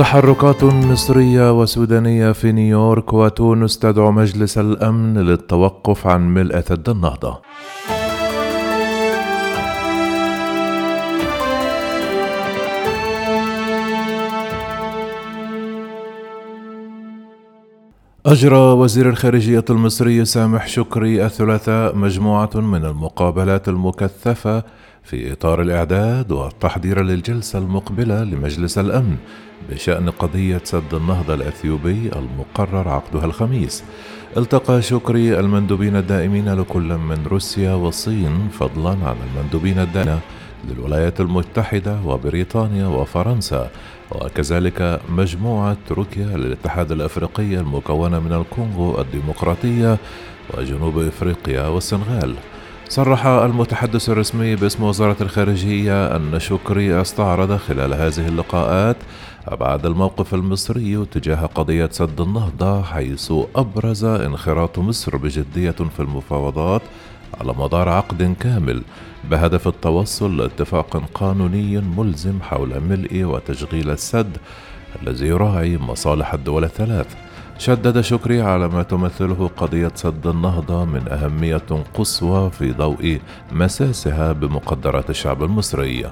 تحركات مصرية وسودانية في نيويورك وتونس تدعو مجلس الأمن للتوقف عن ملء سد النهضة. أجرى وزير الخارجية المصري سامح شكري الثلاثاء مجموعة من المقابلات المكثفة في إطار الإعداد والتحضير للجلسة المقبلة لمجلس الأمن بشأن قضية سد النهضة الأثيوبي المقرر عقدها الخميس. التقى شكري المندوبين الدائمين لكل من روسيا والصين فضلا عن المندوبين الدائمين للولايات المتحدة وبريطانيا وفرنسا وكذلك مجموعة تركيا للاتحاد الأفريقي المكونة من الكونغو الديمقراطية وجنوب إفريقيا والسنغال صرح المتحدث الرسمي باسم وزارة الخارجية أن شكري استعرض خلال هذه اللقاءات أبعاد الموقف المصري تجاه قضية سد النهضة حيث أبرز انخراط مصر بجدية في المفاوضات على مدار عقد كامل بهدف التوصل لاتفاق قانوني ملزم حول ملء وتشغيل السد الذي يراعي مصالح الدول الثلاث. شدد شكري على ما تمثله قضية سد النهضة من أهمية قصوى في ضوء مساسها بمقدرات الشعب المصري.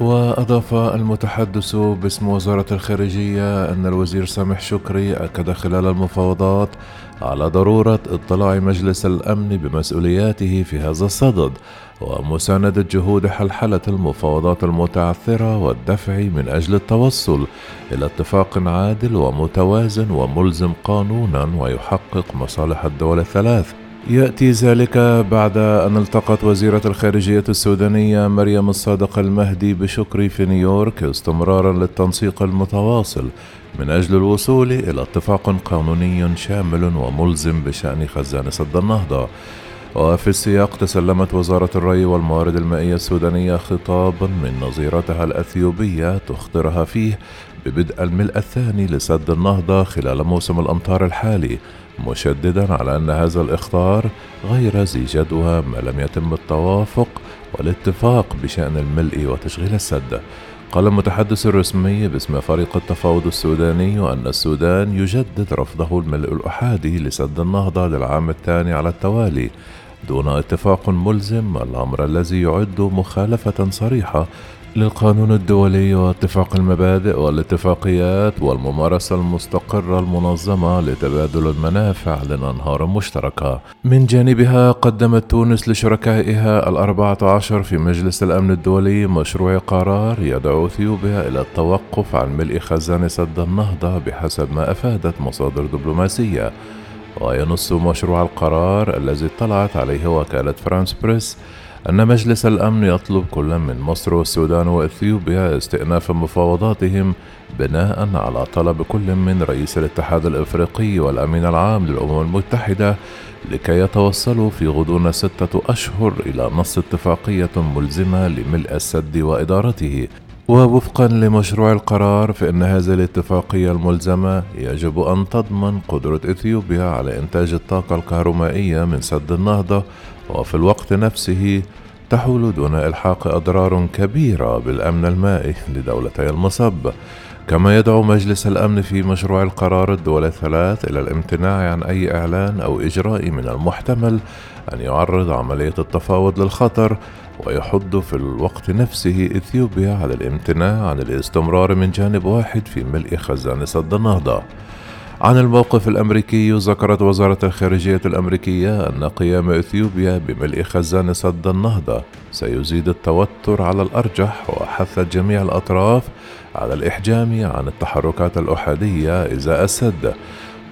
وأضاف المتحدث باسم وزارة الخارجية أن الوزير سامح شكري أكد خلال المفاوضات على ضرورة اطلاع مجلس الأمن بمسؤولياته في هذا الصدد ومساندة جهود حلحلة المفاوضات المتعثرة والدفع من أجل التوصل إلى اتفاق عادل ومتوازن وملزم قانونا ويحقق مصالح الدول الثلاث. يأتي ذلك بعد أن التقت وزيرة الخارجية السودانية مريم الصادق المهدي بشكري في نيويورك استمرارا للتنسيق المتواصل من أجل الوصول إلى اتفاق قانوني شامل وملزم بشأن خزان سد النهضة. وفي السياق تسلمت وزارة الري والموارد المائية السودانية خطابا من نظيرتها الأثيوبية تخطرها فيه ببدء الملء الثاني لسد النهضة خلال موسم الأمطار الحالي مشددا على أن هذا الإخطار غير ذي جدوى ما لم يتم التوافق والاتفاق بشأن الملء وتشغيل السد. قال المتحدث الرسمي باسم فريق التفاوض السوداني أن السودان يجدد رفضه الملء الأحادي لسد النهضة للعام الثاني على التوالي دون اتفاق ملزم الأمر الذي يعد مخالفة صريحة للقانون الدولي واتفاق المبادئ والاتفاقيات والممارسة المستقرة المنظمة لتبادل المنافع للأنهار المشتركة. من جانبها قدمت تونس لشركائها الأربعة عشر في مجلس الأمن الدولي مشروع قرار يدعو اثيوبيا إلى التوقف عن ملء خزان سد النهضة بحسب ما أفادت مصادر دبلوماسية. وينص مشروع القرار الذي اطلعت عليه وكالة فرانس بريس أن مجلس الأمن يطلب كل من مصر والسودان وإثيوبيا استئناف مفاوضاتهم بناء على طلب كل من رئيس الاتحاد الإفريقي والأمين العام للأمم المتحدة لكي يتوصلوا في غضون ستة أشهر إلى نص اتفاقية ملزمة لملء السد وإدارته. ووفقا لمشروع القرار فإن هذه الاتفاقية الملزمة يجب أن تضمن قدرة إثيوبيا على إنتاج الطاقة الكهرومائية من سد النهضة وفي الوقت نفسه تحول دون إلحاق أضرار كبيرة بالأمن المائي لدولتي المصب. كما يدعو مجلس الأمن في مشروع القرار الدول الثلاث إلى الامتناع عن أي إعلان أو إجراء من المحتمل أن يعرض عملية التفاوض للخطر ويحض في الوقت نفسه إثيوبيا على الامتناع عن الاستمرار من جانب واحد في ملء خزان سد النهضة. عن الموقف الأمريكي ذكرت وزارة الخارجية الأمريكية أن قيام إثيوبيا بملء خزان سد النهضة. سيزيد التوتر على الأرجح وحثت جميع الأطراف على الإحجام عن التحركات الأحادية إزاء السد.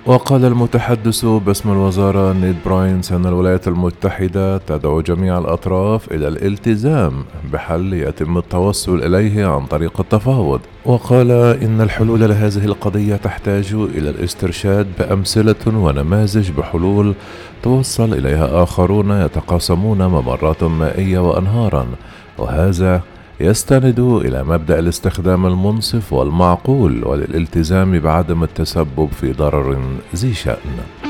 وقال المتحدث باسم الوزارة نيد برايس أن الولايات المتحدة تدعو جميع الأطراف إلى الالتزام بحل يتم التوصل إليه عن طريق التفاوض. وقال إن الحلول لهذه القضية تحتاج إلى الاسترشاد بأمثلة ونماذج بحلول توصل إليها آخرون يتقاسمون ممرات مائية وأنهارا وهذا يستند إلى مبدأ الاستخدام المنصف والمعقول والالتزام بعدم التسبب في ضرر ذي شأن.